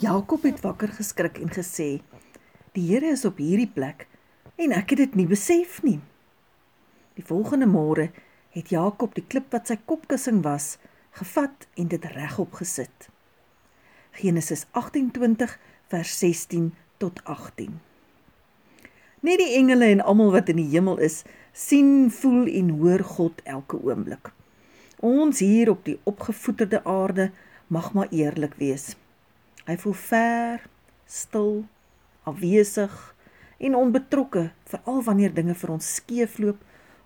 Jakob het wakker geskrik en gesê: "Die Here is op hierdie plek en ek het dit nie besef nie." Die volgende môre het Jakob die klip wat sy kopkussing was, gevat en dit regop gesit. Genesis 28 vers 16 tot 18. Net die engele en almal wat in die hemel is, sien, voel en hoor God elke oomblik. Ons hier op die opgevoeterde aarde mag maar eerlik wees. Hy voel ver, stil, afwesig en onbetrokke, veral wanneer dinge vir ons skeefloop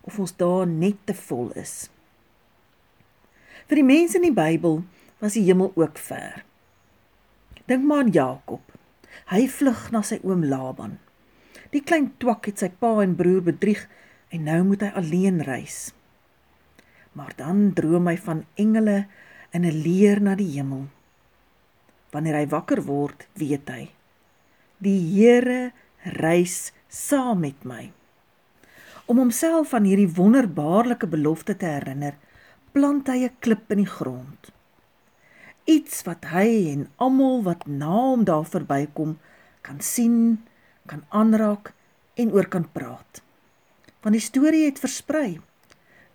of ons daar net te vol is. Vir die mense in die Bybel was die hemel ook ver. Dink maar aan Jakob. Hy vlug na sy oom Laban. Die klein twak het sy pa en broer bedrieg en nou moet hy alleen reis. Maar dan droom hy van engele in 'n leer na die hemel. Wanneer hy wakker word, weet hy: Die Here reis saam met my. Om homself aan hierdie wonderbaarlike belofte te herinner, plant hy 'n klip in die grond. Iets wat hy en almal wat na hom daar verbykom kan sien, kan aanraak en oor kan praat. Want die storie het versprei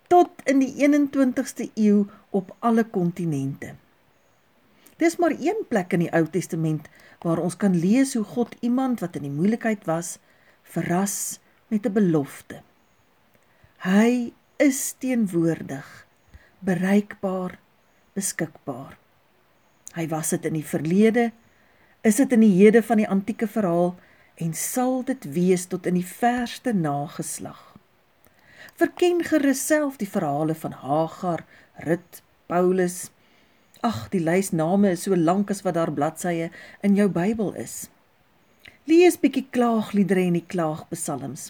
tot in die 21ste eeu op alle kontinente. Dis maar een plek in die Ou Testament waar ons kan lees hoe God iemand wat in die moeilikheid was, verras met 'n belofte. Hy is teenwoordig, bereikbaar, beskikbaar. Hy was dit in die verlede, is dit in die hede van die antieke verhaal en sal dit wees tot in die verste nageslag. Verken gerus self die verhale van Hagar, Rut, Paulus, Ag, die lys name is so lank as wat daar bladsye in jou Bybel is. Lees bietjie klaagliedere en die klaagpsalms.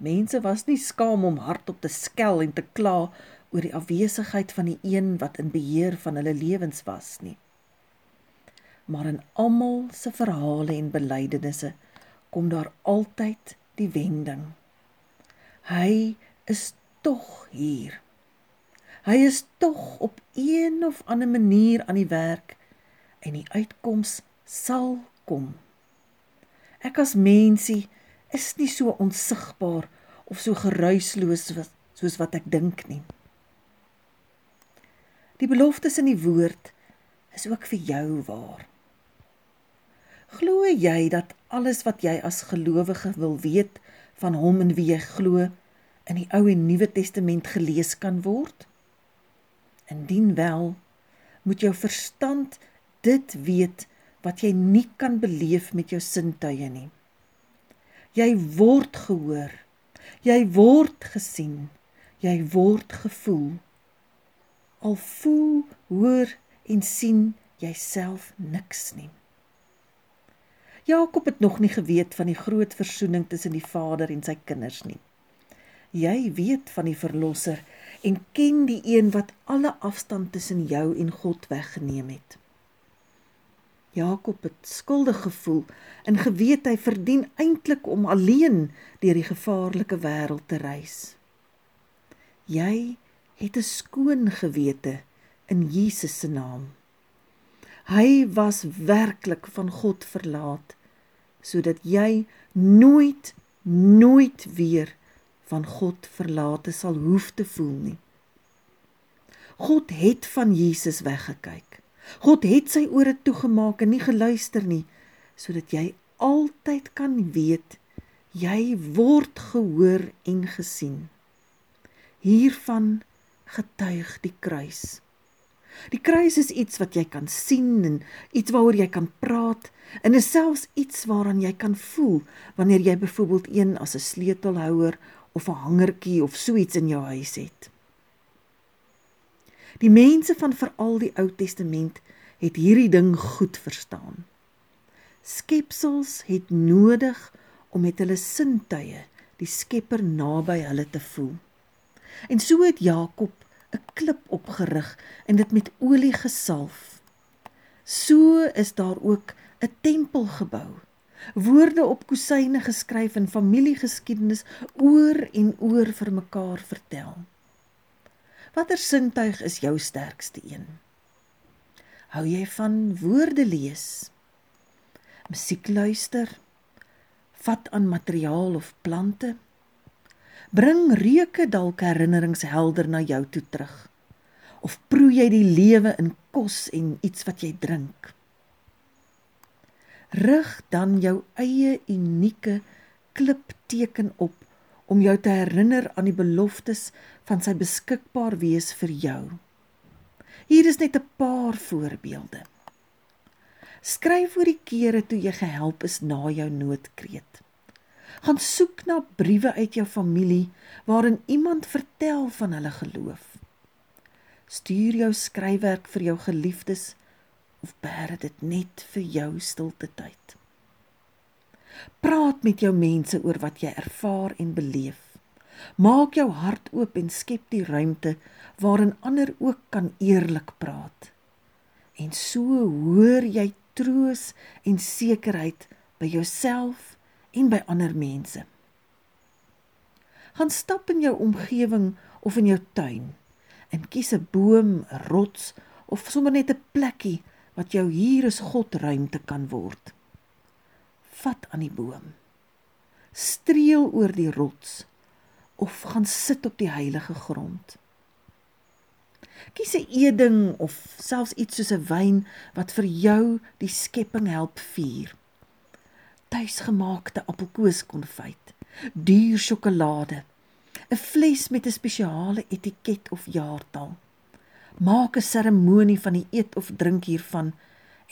Mense was nie skaam om hardop te skel en te kla oor die afwesigheid van die een wat in beheer van hulle lewens was nie. Maar in almal se verhale en belydenisse kom daar altyd die wending. Hy is tog hier. Hy is tog op een of ander manier aan die werk en die uitkoms sal kom. Ek as mensie is nie so onsigbaar of so geruisloos soos wat ek dink nie. Die beloftes in die woord is ook vir jou waar. Glo jy dat alles wat jy as gelowige wil weet van hom en wie jy glo in die Ou en Nuwe Testament gelees kan word? Indien wel, moet jou verstand dit weet wat jy nie kan beleef met jou sintuie nie. Jy word gehoor. Jy word gesien. Jy word gevoel. Al voel, hoor en sien jouself niks nie. Jakob het nog nie geweet van die groot versoening tussen die Vader en sy kinders nie. Jy weet van die verlosser en ken die een wat alle afstand tussen jou en God weggeneem het. Jakob het skuldig gevoel en geweet hy verdien eintlik om alleen deur die gevaarlike wêreld te reis. Jy het 'n skoon gewete in Jesus se naam. Hy was werklik van God verlaat sodat jy nooit nooit weer van God verlate sal hoef te voel nie. God het van Jesus weggekyk. God het sy ore toegemaak en nie geluister nie sodat jy altyd kan weet jy word gehoor en gesien. Hiervan getuig die kruis. Die kruis is iets wat jy kan sien en iets waaroor jy kan praat en is selfs iets waaraan jy kan voel wanneer jy byvoorbeeld een as 'n sleutelhouer of 'n hangertjie of so iets in jou huis het. Die mense van veral die Ou Testament het hierdie ding goed verstaan. Skepsels het nodig om met hulle sintuie die Skepper naby hulle te voel. En so het Jakob 'n klip opgerig en dit met olie gesalf. So is daar ook 'n tempel gebou woorde op kusyne geskryf en familiegeskiedenis oor en oor vir mekaar vertel. Watter sintuig is jou sterkste een? Hou jy van woorde lees Musiek luister, vat aan materiaal of plante. Bring reuke dalk herinnerings helder na jou toe terug. Of proe jy die lewe in kos en iets wat jy drink. Rig dan jou eie unieke klipteken op om jou te herinner aan die beloftes van sy beskikbaar wees vir jou. Hier is net 'n paar voorbeelde. Skryf oor die kere toe jy gehelp is na jou noodkreet. Gaan soek na briewe uit jou familie waarin iemand vertel van hulle geloof. Stuur jou skryfwerk vir jou geliefdes of bære dit net vir jou stilte tyd. Praat met jou mense oor wat jy ervaar en beleef. Maak jou hart oop en skep die ruimte waarin ander ook kan eerlik praat. En so hoor jy troos en sekerheid by jouself en by ander mense. Gaan stap in jou omgewing of in jou tuin en kies 'n boom, 'n rots of sommer net 'n plekkie wat jou hier is God ruimte kan word vat aan die boom. Streel oor die rots of gaan sit op die heilige grond. Kies 'n eding of selfs iets soos 'n wyn wat vir jou die skepping help vier. Tuisgemaakte appelkoeskonfyt, duur sjokolade, 'n fles met 'n spesiale etiket of jaartal. Maak 'n seremonie van die eet of drink hiervan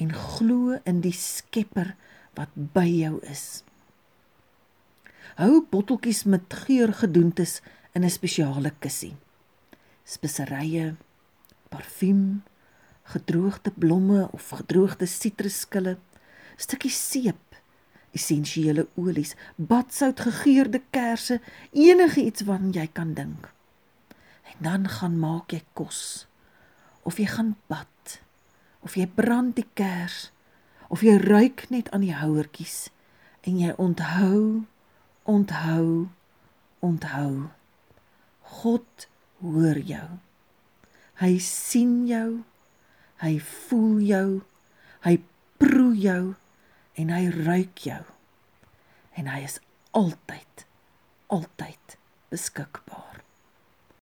en glo in die Skepper wat by jou is. Hou botteltjies met geurgedoentes in 'n spesiale kussie. Speserye, parfuum, gedroogde blomme of gedroogde sitrusskille, stukkies seep, essensiële olies, badsout, gegeurde kersse, enige iets waaraan jy kan dink. En dan gaan maak jy kos of jy gaan bad of jy brand die kers of jy ruik net aan die houertjies en jy onthou onthou onthou. God hoor jou. Hy sien jou. Hy voel jou. Hy proe jou en hy ruik jou. En hy is altyd altyd beskikbaar